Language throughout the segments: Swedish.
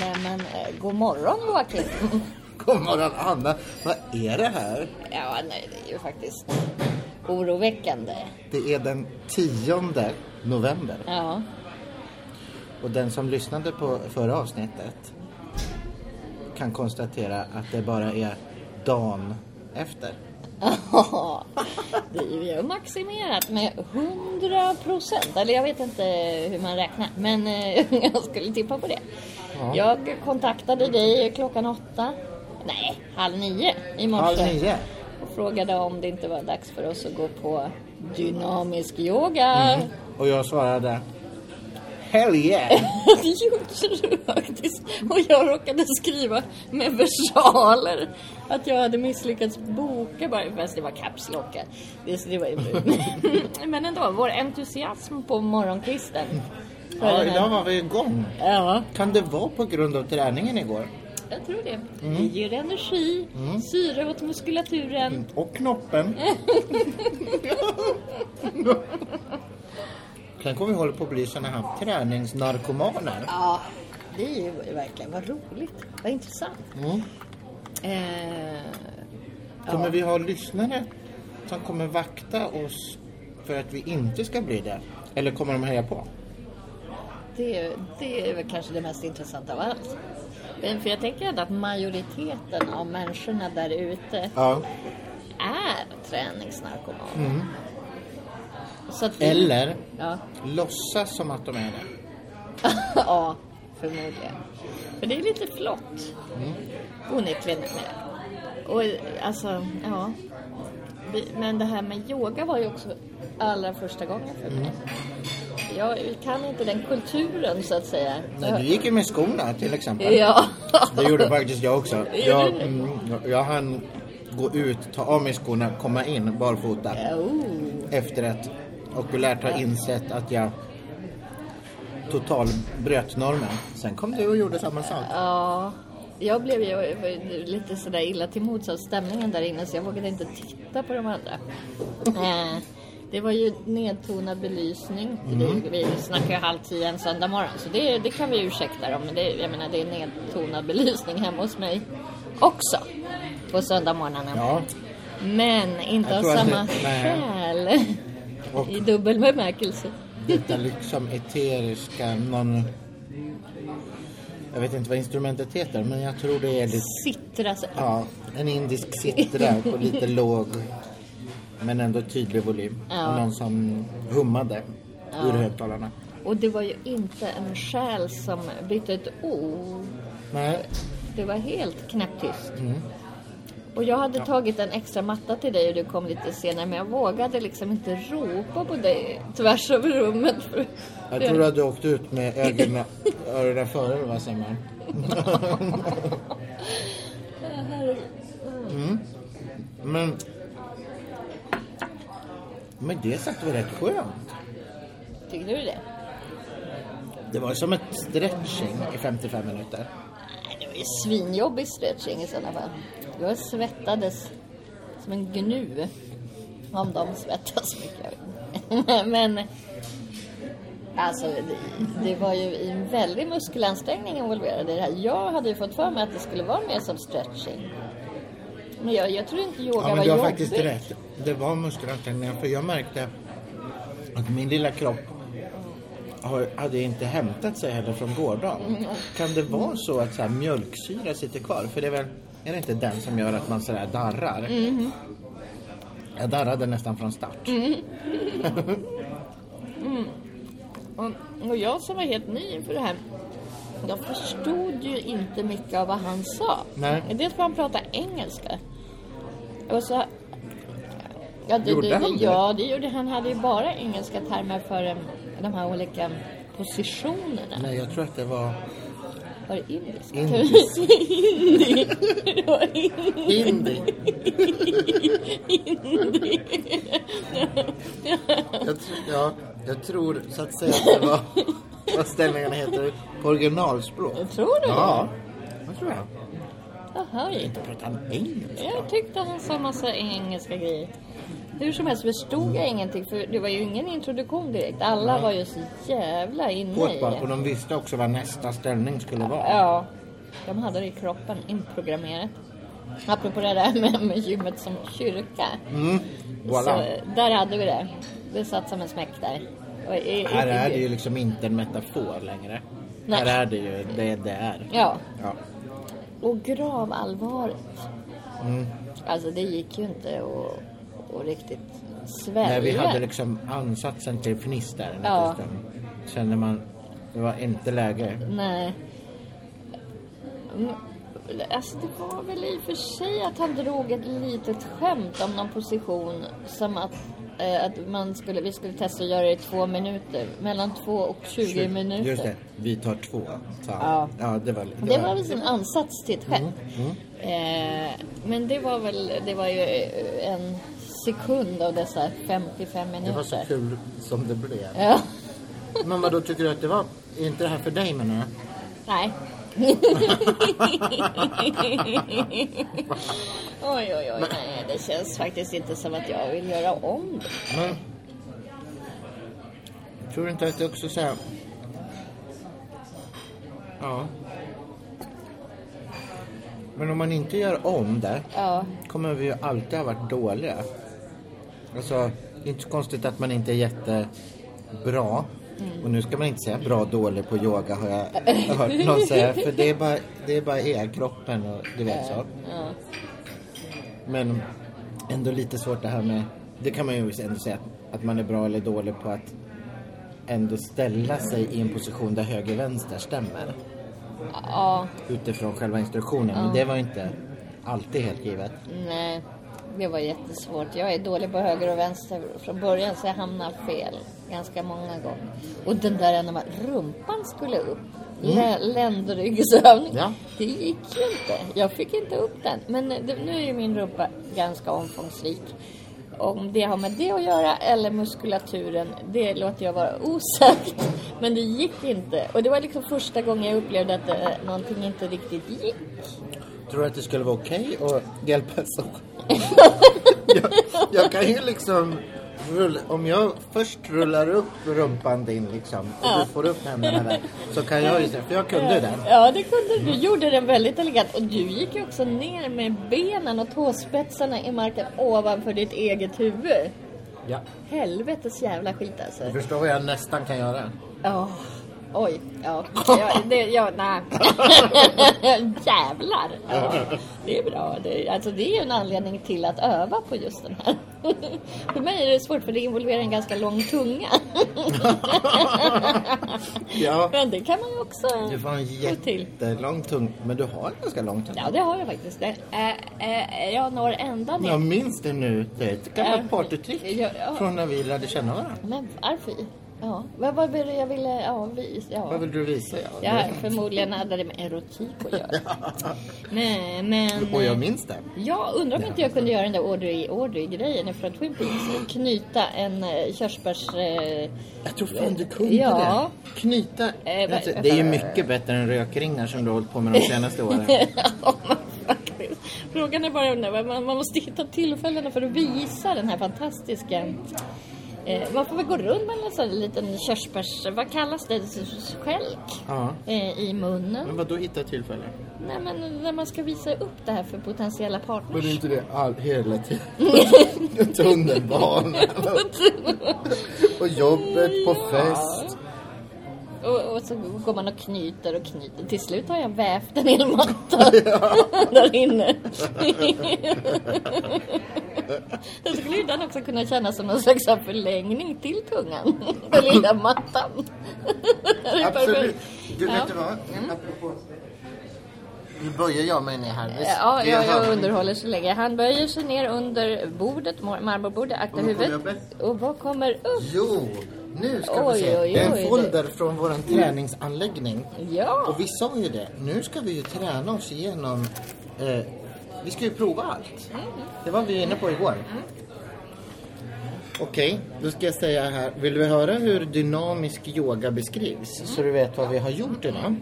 Nej men eh, god morgon Joakim. God morgon Anna. Vad är det här? Ja, nej det är ju faktiskt oroväckande. Det är den 10 november. Ja. Och den som lyssnade på förra avsnittet kan konstatera att det bara är dagen efter. Ja, det är ju vi har maximerat med 100 procent. Eller jag vet inte hur man räknar, men eh, jag skulle tippa på det. Ja. Jag kontaktade dig klockan åtta, nej, halv nio i morse. Halv nio. Och frågade om det inte var dags för oss att gå på dynamisk yoga. Mm. Och jag svarade Hell yeah! Det gjorde du faktiskt. Och jag råkade skriva med versaler att jag hade misslyckats boka bara. Fast det var caps lock. Det, det var, men ändå, vår entusiasm på morgonkvisten. För Ja, den här- idag var vi igång. Ja, Kan det vara på grund av träningen igår? jag tror det. Det ger energi, syre åt muskulaturen. Och knoppen. Tänk om vi håller på att bli såna här träningsnarkomaner. Ja, det är ju verkligen vad roligt. Vad intressant. Mm. Eh, Kommer vi ha lyssnare som kommer vakta oss för att vi inte ska bli det? Eller kommer de heja på? Det, är- det är väl kanske det mest intressanta av allt. Men För jag tänker ändå att majoriteten av människorna där ute Ja. är träningsnarkomaner. Att vi, Eller Ja, låtsas som att de är det. ja, förmodligen. För det är lite flott. Onekligen. Och alltså, ja. Men det här med yoga var ju också allra första gången för mig. Jag kan inte den kulturen så att säga. Nej, du gick ju med skorna till exempel. Ja. Det gjorde faktiskt jag också. Jag, mm, jag hann gå ut, ta av mig skorna, komma in barfota Oh. efterrätt. Okulärt har insett att jag total bröt normen. Sen kom du och gjorde samma sak. Ja, jag blev ju lite sådär illa till mods av stämningen där inne så jag vågade inte titta på de andra. Det var ju nedtonad belysning. Mm. Vi, vi snackar ju halv tio en söndag morgon så det, det kan vi ursäkta dem. Men det, jag menar det är nedtonad belysning hemma hos mig också. På söndagmorgnarna. Ja, Men inte av samma det- skäl. Och- I dubbel bemärkelse. detta liksom eteriska, någon... Jag vet inte vad instrumentet heter, men jag tror det är lite... Sittra så. Ja, en indisk sittra på lite låg men ändå tydlig volym. Ja. Och någon som hummade ur högtalarna. Och det var ju inte en själ som bytte ett ord. Nej, Det var helt knäpptyst. Mm. Och jag hade tagit en extra matta till dig och du kom lite senare men jag vågade liksom inte ropa på dig tvärs över rummet. Jag tror att du åkte ut med ögonen, öronen före du var Simon. Mm. Men med det sagt var rätt skönt. Tycker du det? Det var som ett stretching i 55 minuter. Nej, det var ju svinjobbig stretching i sådana fall. Jag svettades som en gnu. Om de svettas mycket. Men alltså det, det var ju en väldig muskelansträngning involverad i det här. Jag hade ju fått för mig att det skulle vara mer som stretching. Men jag, jag tror inte yoga Ja, var men du har jobbigt. faktiskt rätt. Det var muskelansträngningar för jag märkte att min lilla kropp har, hade inte hämtat sig heller från gårdagen. Kan det vara så att så här, mjölksyra sitter kvar? För det är väl, är det inte den som gör att man sådär darrar? Jag darrade nästan från start. Och, och jag som var helt ny inför det här. Jag förstod ju inte mycket av vad han sa. Nej. Dels för han pratade engelska. Och så... Ja, det, Gjorde det, han det? Ja, det gjorde han. hade ju bara engelska termer för de här olika positionerna. Nej, jag tror att det var Var det indisk? Indisk. Hindi. hindi. jag, ja, jag tror så att säga att det var vad ställningarna heter på originalspråk. Tror du Ja, det tror jag. Jaha, Inte pratar han engelska? jag tyckte han sa massa engelska grejer. Hur som helst förstod jag ingenting för det var ju ingen introduktion direkt. Alla Nej. var ju så jävla inne Hårt i. Och de visste också vad nästa ställning skulle vara. Ja, de hade det i kroppen inprogrammerat. Apropå det där med, med gymmet som kyrka. Mm. Voilà. Så där hade vi det. Det satt som en smäck där. I- Här är det ju liksom inte en metafor längre. Nej. Här är det ju det det är. Ja, Ja. Och gravallvaret. Mm. Alltså det gick ju inte att, att riktigt svälja. Nej, vi hade liksom ansatsen till fniss där Ja. Kände man, det var inte läge. Nej. Mm, Alltså det var väl i och för sig att han drog ett litet skämt om någon position som att, eh, att man skulle, vi skulle testa att göra det i två minuter. Mellan två och 20 minuter. Just det, vi tar två. Så. Ja. ja, det var... Det var väl en ansats till ett skämt. Mm, Eh, men det var väl, det var ju eh, en sekund av dessa 55 minuter. Det var så kul som det blev. Ja, Men vad då tycker du att det var? Är inte det här för dig menar jag? nej. oj, oj, oj, nej, det känns faktiskt inte som att jag vill göra om det. Men... Tror du inte att det också så här... Ja. Men om man inte gör om det Ja, kommer vi ju alltid ha varit dåliga. Alltså, det är inte så konstigt att man inte är jättebra. Och nu ska man inte säga bra dålig på yoga har jag hört någon säga. För det är bara, det är bara er, kroppen och du vet så. Men ändå lite svårt det här med, det kan man ju ändå säga att, att man är bra eller dålig på att ändå ställa sig i en position där höger-vänster stämmer. ja, Utifrån själva instruktionen. Men det var inte alltid helt givet. nej. Det var jättesvårt. Jag är dålig på höger och vänster från början så jag hamnar fel ganska många gånger. Och den där när man, rumpan skulle upp. Lä, ländryggsövning. Ja. Det gick ju inte. Jag fick inte upp den. Men det, nu är ju min rumpa ganska omfångsrik. Om det har med det att göra eller muskulaturen, det låter jag vara osagt. Men det gick inte. Och det var liksom första gången jag upplevde att eh, någonting inte riktigt gick. Tror du att det skulle vara okej att hjälpas åt? jag, jag kan ju liksom rulla, om jag först rullar upp rumpan din liksom och du får upp händerna där så kan jag ju säga, för jag kunde den. Ja, det kunde du. gjorde den väldigt elegant. Och du gick ju också ner med benen och tåspetsarna i marken ovanför ditt eget huvud. Ja. Helvetes jävla skit alltså. Du förstår vad jag nästan kan göra? Ja. Oj, ja. ja, det, ja nej. Jävlar. Ja, det är bra. Det, alltså, det är ju en anledning till att öva på just den här. för mig är det svårt för det involverar en ganska lång tunga. Ja. Men det kan man ju också Du får en jättelång tung, men du har en ganska lång tung. Ja, det har jag faktiskt. Det, äh, äh, jag når ända ner. Jag minns det nu. Det är ett gammalt partytrick Ja, ja. från när vi lärde känna varandra. Men varför? Ja, vad var det jag ville... Ja, vi, ja. Vad vill du visa? Ja, Ja, förmodligen hade det med erotik att göra. Men, men... Och jag minns det. Jag undrar om inte jag kunde göra den där Audrey Audrey-grejen från Twin Peaks. Knyta en eh, körsbärs... Eh, Jag tror fan du kunde Ja. det. Knyta. Eh, Alltså, vad- det är ju mycket bättre än rökringar som du har hållit på med de senaste åren. ja, faktiskt. Frågan är bara, man, man måste hitta tillfällena för att visa den här fantastiska... Eh, man får väl gå runt med en sån liten körsbärs... Vad kallas det? Skälk Ja. eh, i munnen. Men vad då hitta tillfälle? Nej, men när man ska visa upp det här för potentiella partners. Men det är inte det all, hela tiden? Tunnelbanan och jobbet på fest. Och, och så går man och knyter och knyter. Till slut har jag vävt en hel matta där inne. Då skulle den också kunna kännas som någon slags förlängning till tungan. Den lilla mattan. Absolut. Du, Ja. vet du vad? Apropå... Nu böjer jag mig ner här. Ja, Det jag, jag underhåller så länge. Han böjer sig ner under bordet, mar- marmorbordet, akta huvudet. Och vad kommer upp? Jo, nu ska Oj, vi se. oj, det är en folder från vår träningsanläggning. Ja. Och vi sa ju det, nu ska vi ju träna oss igenom... Eh, vi ska ju prova allt. Det var vi inne på igår. Okej, då ska jag säga här. Vill du höra hur dynamisk yoga beskrivs? Så du vet vad vi har gjort idag.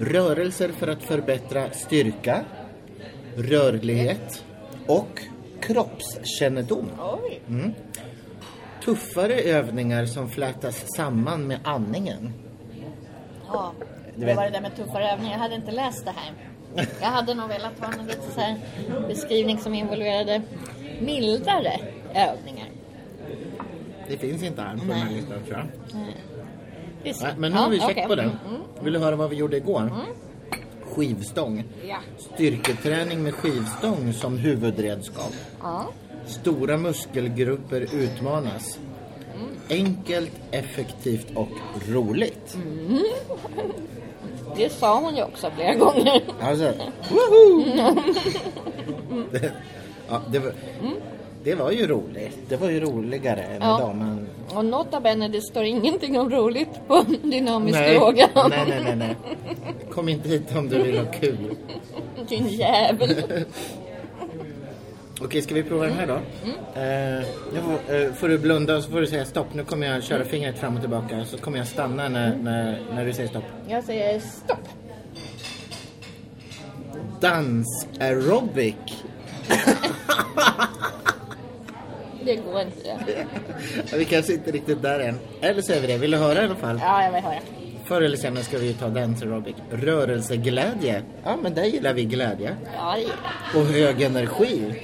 Rörelser för att förbättra styrka, rörlighet och kroppskännedom. Oj. Tuffare övningar som flätas samman med andningen. Ja, det var det där med tuffare övningar. Jag hade inte läst det här. Jag hade nog velat ha en lite så här beskrivning som involverade mildare övningar. Det finns inte här på den här listan tror jag. Så. Nej, men nu har vi Ja, check okej. på den. Mm, Vill du höra vad vi gjorde igår? Skivstång. Ja. Styrketräning med skivstång som huvudredskap. ja. Stora muskelgrupper utmanas. Enkelt, effektivt och roligt. Det sa hon ju också flera gånger. Alltså, woho! det, ja, det, var, det var ju roligt. Det var ju roligare än Ja. idag. Men... Och nota bene, det står ingenting om roligt på dynamisk yoga. nej, nej, nej, nej. Kom inte hit om du vill ha kul. Din jävel. Okej, ska vi prova den här då? Mm. Eh, får, eh, får du blunda och så får du säga stopp. Nu kommer jag köra fingret fram och tillbaka. Så kommer jag stanna när, när, när du säger stopp. Jag säger stopp. Dans-aerobic. Det går inte. Vi kanske inte riktigt där än. Eller så är vi det. Vill du höra i alla fall? Ja, jag vill höra. Förr eller senare ska vi ju ta dance aerobic. Rörelseglädje. Ja, men där gillar vi glädje. Ja, det gillar. Och hög energi.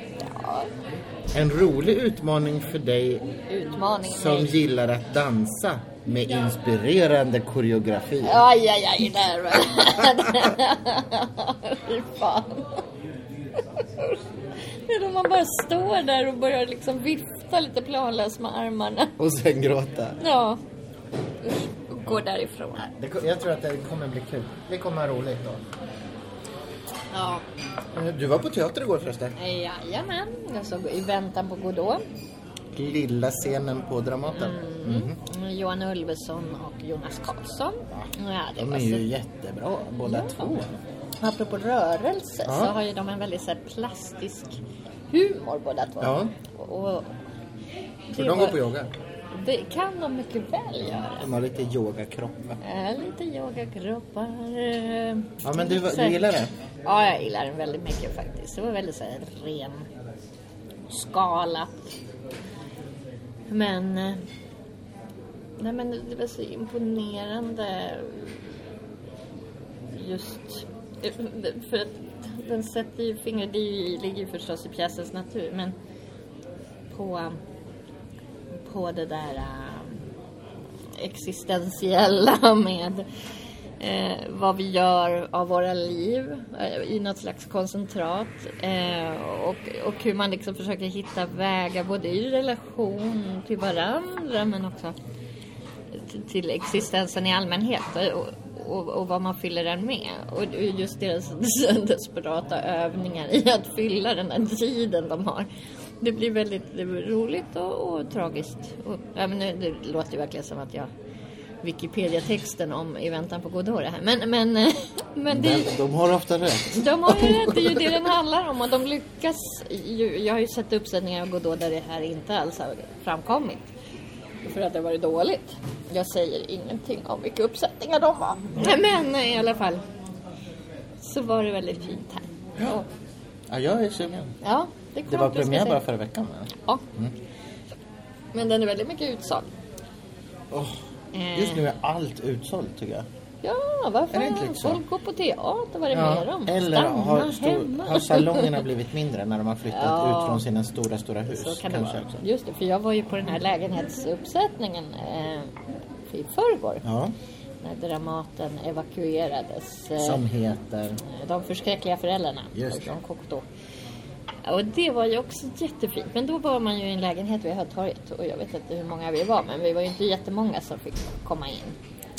En rolig utmaning för dig utmaning. som nej. gillar att dansa med inspirerande koreografi. Aj, aj, aj, där va. Fy fan. Det är då man bara står där och börjar liksom vifta lite planlöst med armarna. Och sen gråta. Ja. Usch, och går därifrån. Det, jag tror att det kommer bli kul. Det kommer vara roligt då. Ja. Eh, Du var på teater igår förresten. Jajamän. Jag såg I väntan på Godot. Lilla scenen på Dramaten. Mhm. Johan Ulveson och Jonas Karlsson. Ja, det De är så ju jättebra båda två. Apropå rörelse Ja. så har ju de en väldigt så här, plastisk humor båda två. Ja. Och, För de var- går på yoga. Det kan de mycket väl göra. De har lite yogakropp va? Äh, lite yogakroppar. eh, Ja men du, du gillar det? Ja, jag gillar den väldigt mycket faktiskt. Det var väldigt så här, ren skala. Men... Eh, nej men det var så imponerande just eh, för att den sätter ju fingret, det ligger ju förstås i pjäsens natur men på på det där äh, existentiella med eh, vad vi gör av våra liv eh, i något slags koncentrat eh, och, och hur man liksom försöker hitta vägar både i relation till varandra men också till existensen i allmänhet eh, och, och, och vad man fyller den med. Och just deras desperata övningar i att fylla den här tiden de har. Det blir väldigt det blir roligt och, och tragiskt. Och, ja, men det, det låter ju verkligen som att jag Wikipedia-texten om I väntan på Godot det här. Men, men, men det, Men de har ofta rätt. de har ju rätt, det är ju det den handlar om och de lyckas ju, Jag har ju sett uppsättningar av Godot där det här inte alls har framkommit. För att det har varit dåligt. Jag säger ingenting om vilka uppsättningar de var. Men i alla fall så var det väldigt fint här. Ja. Och, Ja, jag är sugen. ja det, är Det klart var jag ska premiär bara förra veckan va? Ja. Men den är väldigt mycket utsåld. Åh, Eh, just nu är allt utsålt tycker jag. Ja, varför? Är det inte lite så? Folk går på teater, vad är det mer om? Eller Stanna har, stor, har salongerna blivit mindre när de har flyttat Ja. ut från sina stora, stora hus? Så kan det vara. också. Just det, för jag var ju på den här lägenhetsuppsättningen eh, i förrgår. Ja, När Dramaten evakuerades. Eh, som heter... De förskräckliga föräldrarna. Just det. Cocteau. Och det var ju också jättefint. Men då var man ju i en lägenhet vid Hötorget. Och jag vet inte hur många vi var. Men vi var ju inte jättemånga som fick komma in.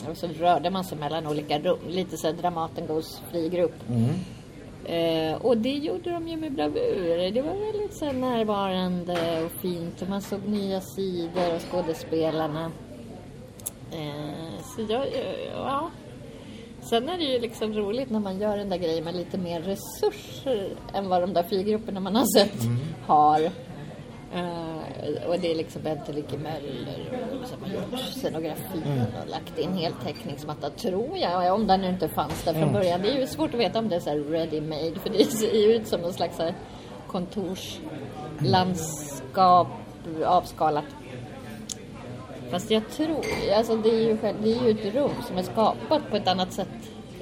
Och så rörde man sig mellan olika rum. Lite så här Dramaten Goes fri grupp. Mm. Eh, och det gjorde de ju med bravur. Det var väldigt så närvarande och fint. Och man såg nya sidor av skådespelarna. Eh, så jag, ja. Sen är det ju liksom roligt när man gör den där grejen med lite mer resurser än vad de där frigrupperna man har sett har. Eh, och det är liksom Bente Lycke Möller som har gjort scenografin och lagt in heltäckningsmatta, tror jag. Om den inte fanns där från början. Det är ju svårt att veta om det är så här ready made, för det ser ju ut som någon slags så här landskap avskalat. Fast jag tror, alltså det är ju, det är ju ett rum som är skapat på ett annat sätt.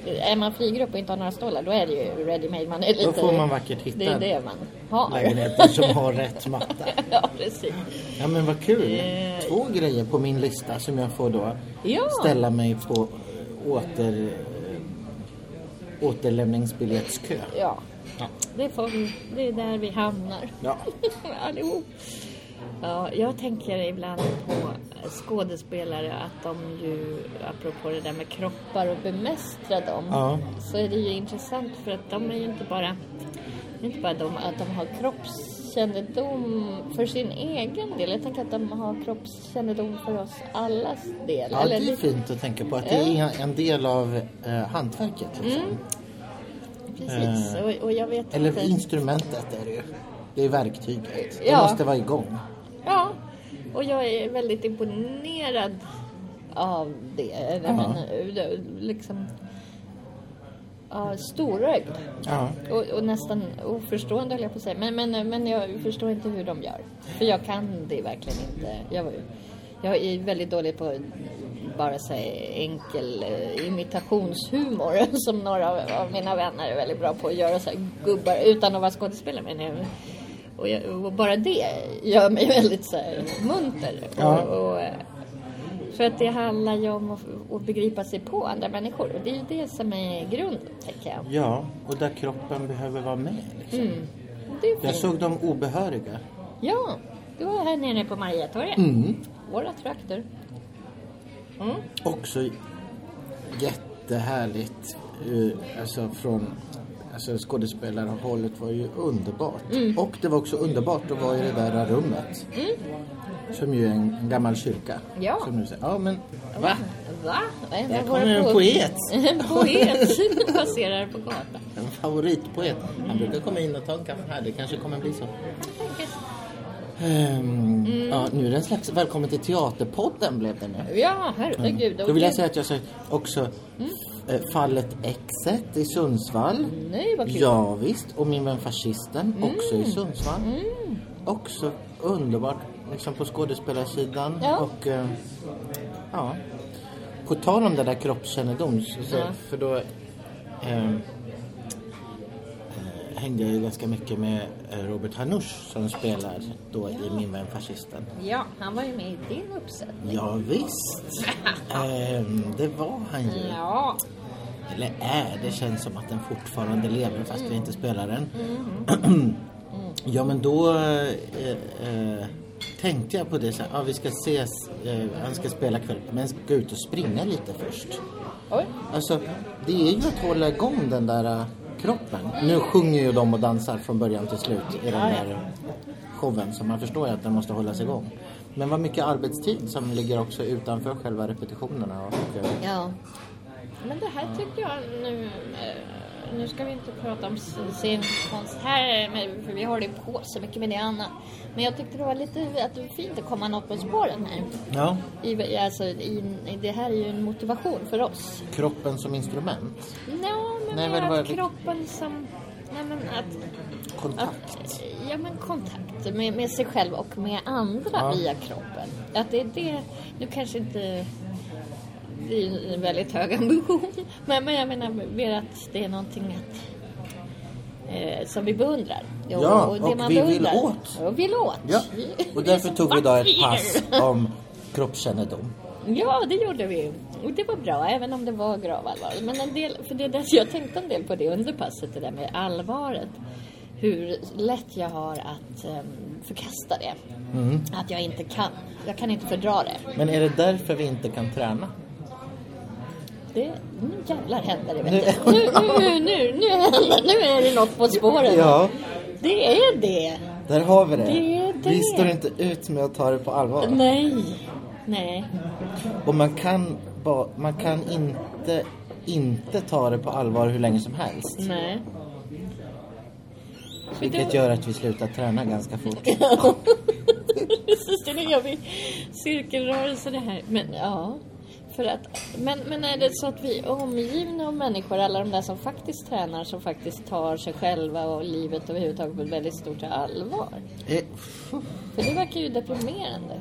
Är man frigrupp och inte har några stålar då är det ju ready made. Man är lite, Då får man vackert hitta Det är det man har. lägenheter som har rätt matta. ja, precis. Ja men vad kul. Eh. Två grejer på min lista som jag får då Ja. ställa mig på åter, återlämningsbiljettskö. Ja, Ja. det, får vi, det är där vi hamnar. Ja. Allihop. Ja, jag tänker ibland på skådespelare att de ju, apropå det där med kroppar och bemästra dem, Ja. så är det ju intressant för att de är ju inte bara, inte bara de, att de har kroppskännedom för sin egen del. Jag tänker att de har kroppskännedom för oss allas del. Ja, det är fint att tänka på att det är en del av eh, hantverket. Liksom. Mm. Precis, och, och jag vet Eller inte... instrumentet är det ju. Det är verktyget. Det Ja. måste vara igång. Ja, och jag är väldigt imponerad av det. Ja. men, det- liksom, ja, storögd. Ja. Och, och nästan oförstående höll jag på att säga. Men, men, men jag förstår inte hur de gör. För jag kan det verkligen inte. Jag, jag är väldigt dålig på bara säga enkel eh, imitationshumor som några av, mina vänner är väldigt bra på att göra så här gubbar utan att vara skådespelare. Men jag, och, jag, och bara det gör mig väldigt så här munter. Ja. Och, och, eh, för att det handlar ju om att, att begripa sig på andra människor. Och det är ju det som är grunden, tänker jag. ja, och där kroppen behöver vara med. Liksom. Mm. Jag fint. såg de obehöriga. Ja, du var här nere på Mariatorget. Mm. Våra trakter. Mm. Också jättehärligt. eh, Alltså från alltså skådespelarhållet var ju underbart. Mm. Och det var också underbart att vara i det där rummet. Som ju är en, en gammal kyrka. Ja. Som du säger. Ja men va? Va? Där kommer en poet. en poet passerar på gatan. En favoritpoet. Han brukar komma in och ta en kaffe här. Det kanske kommer bli så. Ehm, Ja, nu är det en slags välkommen till Teaterpodden blev det nu. Ja, herregud. Då vill jag säga att jag också eh, fallet Exet i Sundsvall. Nej, vad kul. Ja, visst. Och min vän Fascisten också i Sundsvall. Också underbart liksom på skådespelarsidan. Ja. Och eh, ja. På tal om det där kroppskännedom. Så, Ja. För då eh, eh, hängde jag ju ganska mycket med eh, Robert Hanush som spelar då i Min vän Fascisten. Ja, han var ju med i din uppsättning. Ja, visst. Ehm, det var han ju. Ja. Eller är, det känns som att den fortfarande lever fast vi inte spelar den. ja, men då eh, eh, tänkte jag på det så här, ja, vi ska ses, eh, han ska spela kväll, men ska gå ut och springa lite först. Oj. Alltså, det är ju att hålla igång den där eh, kroppen. Nu sjunger ju de och dansar från början till slut i den där showen, så man förstår ju att den måste hållas igång. Men vad mycket arbetstid som ligger också utanför själva repetitionerna. Och, Ja. Men det här tycker jag nu... eh, Nu ska vi inte prata om scenkonst här, för vi det på så mycket med det annat. Men jag tyckte det var lite att det var fint att komma något på spåren här. ja, I, alltså, i, det här är ju en motivation för oss. kroppen som instrument. Ja, men Nej, men var kroppen som... Nej, men att, Kontakt. att, ja, men kontakt med, med sig själv och med andra Ja. via kroppen. Att det är det... Nu kanske inte... Det är en väldigt hög ambition. Men, men jag menar mer att det är någonting att, eh, som vi beundrar. Ja, och vi vill åt. Och vill åt. Ja, och därför tog vi idag ett pass om kroppskännedom. Ja, det gjorde vi. Och det var bra, även om det var gravallvar. Men en del, för det är det, jag tänkte en del på det under passet, det där med allvaret. Hur lätt jag har att um, förkasta det. Mm. Att jag inte kan. Jag kan inte fördra det. Men är det därför vi inte kan träna? Det nu jävlar händer det, vet du. Nu, nu, nu, nu händer Nu är det något på spåren. Ja. Det är det. Där har vi det. Det är det. Vi står inte ut med att ta det på allvar. Nej. Nej. Och man kan, ba, man kan inte inte ta det på allvar hur länge som helst. Nej. Vilket gör att vi slutar träna ganska fort. Precis, det är en evig cirkelrörelse det här. Men ja. För att, men, men är det så att vi är omgivna av människor, alla de där som faktiskt tränar, som faktiskt tar sig själva och livet överhuvudtaget på ett väldigt stort allvar? Eh, För det verkar ju deprimerande.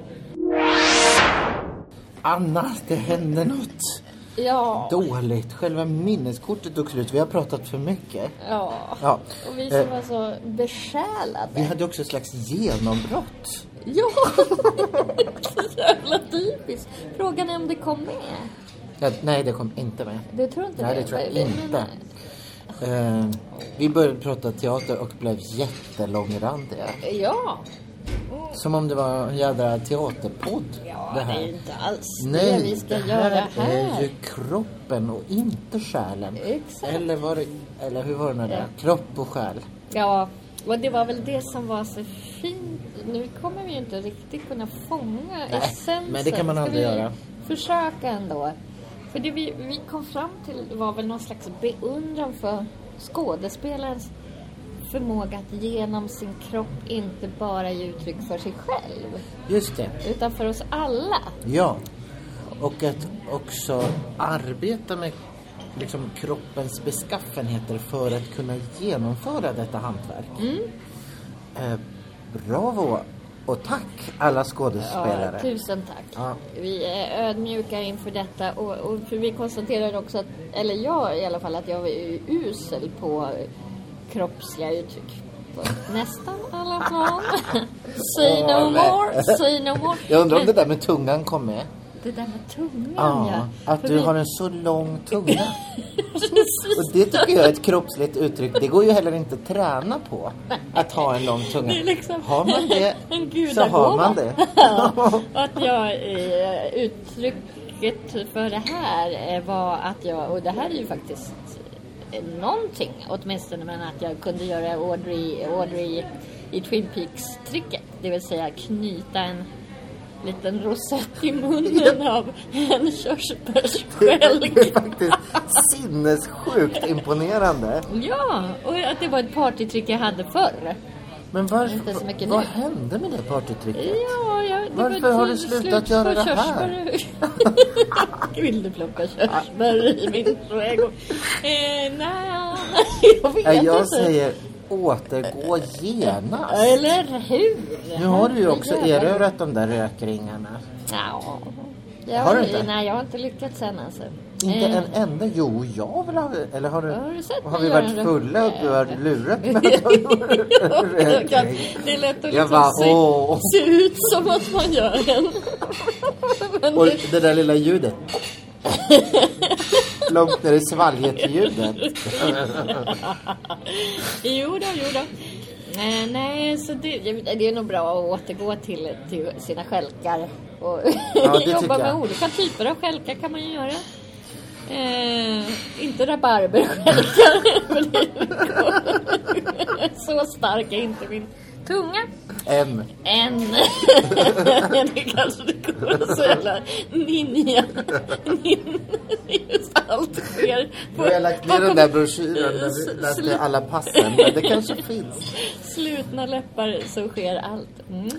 Anna, det hände något Ja. dåligt. Själva minneskortet tog slut. Vi har pratat för mycket. Ja. Ja. Och vi som Eh. var så besjälade. Vi hade också ett slags genombrott. Ja! så jävla typiskt. Frågan är om det kom med. Ja, nej, det kom inte med. Du tror inte Nej, det? det tror jag Men- inte. Eh, vi började prata teater och blev jättelångrandiga. Ja. Som om det var en jädra teaterpodd. Ja, det det här. är inte alls Nej, det vi ska det göra här här. är ju kroppen och inte själen. Exakt. Eller, var det, eller hur var det nu där? Ja. Kropp och själ. Ja, och det var väl det som var så fint. Nu kommer vi ju inte riktigt kunna fånga Nej, essensen. men det kan man aldrig göra. försöka ändå? För det vi, vi kom fram till var väl någon slags beundran för skådespelarens förmåga att genom sin kropp inte bara ge uttryck för sig själv, Just det. utan för oss alla. Ja. Och att också arbeta med liksom, kroppens beskaffenheter för att kunna genomföra detta hantverk. Mm. Eh, bravo och tack alla skådespelare. Ja, tusen tack. Ja. Vi är ödmjuka inför detta och, och för vi konstaterar också att, eller jag i alla fall, att jag är usel på kroppsliga uttryck. Nästan alla plan. say no more, say no more. Jag undrar om det där med tungan kom med. Det där med tungan Ja, att För du vi- har en så lång tunga. Och det tycker jag är ett kroppsligt uttryck. Det går ju heller inte att träna på. Att ha en lång tunga. Liksom Har man det så har man det. Ja, att jag eh, uttrycket för det här eh, var att jag, och det här är ju faktiskt eh, någonting åtminstone, men att jag kunde göra Audrey, Audrey i Twin Peaks-tricket. Det vill säga knyta en liten rosett i munnen av en Det är körsbärsskälk. faktiskt sinnessjukt imponerande. Ja, och att det var ett partytrick jag hade förr. Men var, Inte så mycket vad nu. hände med det partytricket? Ja, ja, det Varför var har du slutat slut göra det här? Vill du plocka körsbär i min trädgård? Eh, nej, jag vet jag inte. säger återgå genast. Eller hur? Nu har du ju också erövrat de där rökringarna. Ja. Jag Har du inte? Nej, jag har inte lyckats än alltså. Inte Eh, en enda? Jo, jag vill ha... Eller har du... Har du har vi varit fulla och du har lurat mig? Det är lätt att liksom bara, se, åh. se ut som att man gör en. Och det, det där lilla ljudet. Långt ner i svalget-ljudet. Jo då, jo då. Eh, nej, så det, det är nog bra att återgå till, till sina skälkar. Och Ja, jobba med jag. olika typer av skälkar kan man ju göra. Eh, inte rabarberskälkar. det- så stark är inte min tunga. En. Än. det kanske det går så jävla ninja. Nin, allt sker. Nu har jag lagt ner den där broschyren slut. alla passen. Men det kanske finns. slutna läppar så sker allt. Mm.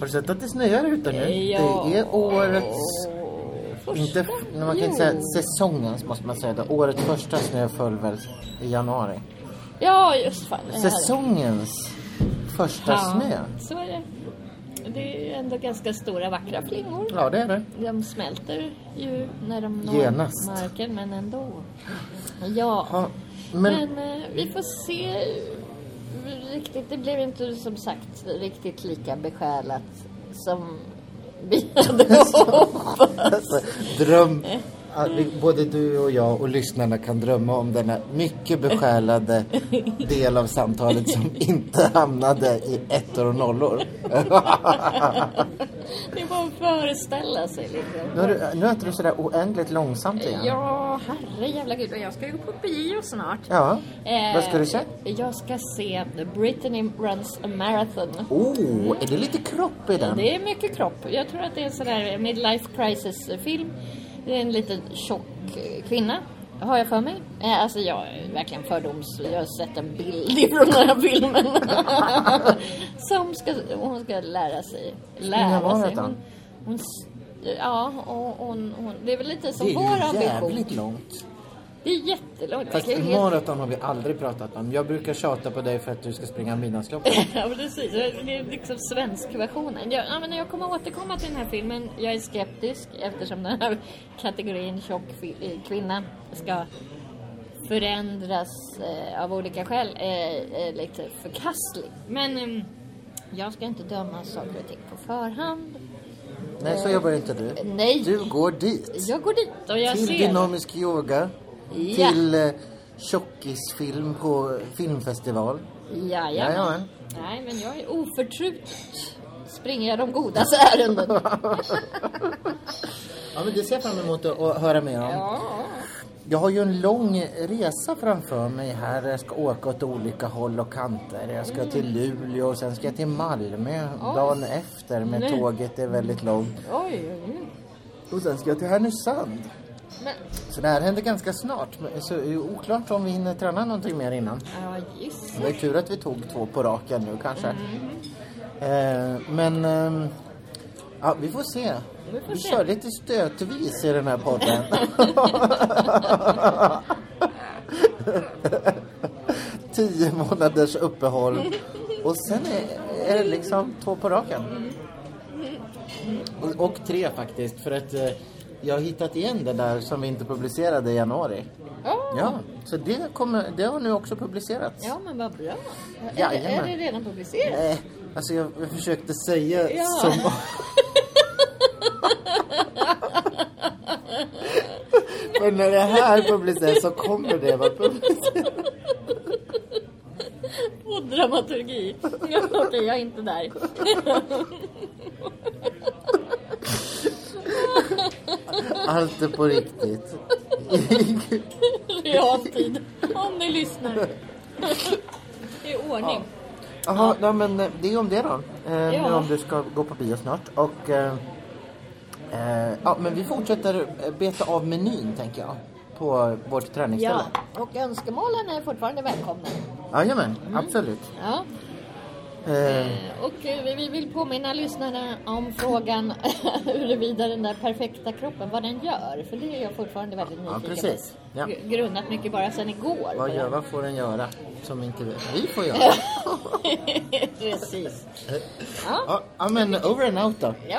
Har du sett att det snöar ute nu? Ja. Det är årets... Första Inte, man kan inte säga säsongens måste man säga. Det. Årets första snö föll väl i januari. Ja, just fan. Säsongens första Ja, snö. så är det. Det är ändå ganska stora vackra flingor. Ja, det är det. De smälter ju när de når Genast. marken, men ändå. Ja, Ja, men, men eh, vi får se. Riktigt, det blev inte som sagt riktigt lika besjälat som vi hade hoppats. dröm... att vi- Både du och jag och lyssnarna kan drömma om denna mycket besjälade del av samtalet som inte hamnade i ettor och nollor. Det är bara att föreställa sig Nu, liksom. har du, nu äter du sådär oändligt långsamt igen. Ja, herre jävla gud. Och jag ska ju gå på bio snart. Ja. Eh, Vad ska du se? Jag ska se The Brittany Runs a Marathon. Oh, är det lite kropp i den? Det är mycket kropp. Jag tror att det är en sån där midlife crisis-film. Det är en liten tjock eh, kvinna, har jag för mig. Eh, Alltså jag är verkligen fördoms... Jag har sett en bild ifrån den här filmen. Som ska... Hon ska lära sig... Lära sig. Hon, hon, Ja, och hon, hon, det är väl lite som Det är vår ju ambition. jävligt långt. Det är jättelångt. Fast maraton har vi aldrig pratat om. Jag brukar tjata på dig för att du ska springa midnattsloppet. Ja, precis. Det är liksom svensk versionen. Jag, ja, men jag kommer återkomma till den här filmen. Jag är skeptisk eftersom den här kategorin tjock eh, kvinna ska förändras eh, av olika skäl är, är lite förkastlig. Men eh, jag ska inte döma saker och ting på förhand. Nej, så jobbar inte du. Nej. Du går dit. Jag går dit och jag till ser... dynamisk yoga. Ja. Till eh, tjockisfilm på filmfestival. Jajamän. Jajamän. Nej, men jag är oförtrutet. Springer jag de godas ärenden. Ja, men det ser jag fram emot att, höra mer om. Ja. Jag har ju en lång resa framför mig här. Jag ska åka åt olika håll och kanter. Jag ska till Luleå och sen ska jag till Malmö dagen efter med Nej. tåget. Är väldigt långt. Oj, oj, oj. Och sen ska jag till Härnösand. Men, Så det här händer ganska snart. Så det är oklart om vi hinner träna någonting mer innan. ja, just Det ju tur att vi tog två på raken nu kanske. Eh, men ehm, ja, vi får se. Vi får Vi se. kör lite stötvis i den här podden. Tio månaders uppehåll. Och sen är, är det liksom två på raken. Och, och tre faktiskt. För att eh, jag har hittat igen det där som vi inte publicerade i januari. Ja. Ja, så det, kommer, det har nu också publicerats. Ja, men vad bra. Är, det, Jajamän. är det redan publicerat? Nej, alltså jag, jag försökte säga Ja. som... För när det här publiceras så kommer det vara publicerat. Och dramaturgi. Ja, Okej, jag är inte där. Allt är på riktigt. Realtid. Om ni lyssnar. I ordning. Jaha, ja. men eh, det är om det då. Eh, Ja. om du ska gå på bio snart. Och... Eh, eh, ja, men vi fortsätter eh, beta av menyn, tänker jag. På vårt träningsställe. Ja, och önskemålen är fortfarande välkomna. Jajamän, absolut. Ja. Eh, Och eh, vi- vi vill påminna lyssnarna om frågan huruvida den där perfekta kroppen, vad den gör. För det är jag fortfarande väldigt nyfiken precis. på. Ja. Gr- Grunnat mycket bara sedan igår. vad, gör, vad får den göra som inte vi får göra? Precis. ja, ja, men over and out då. Ja.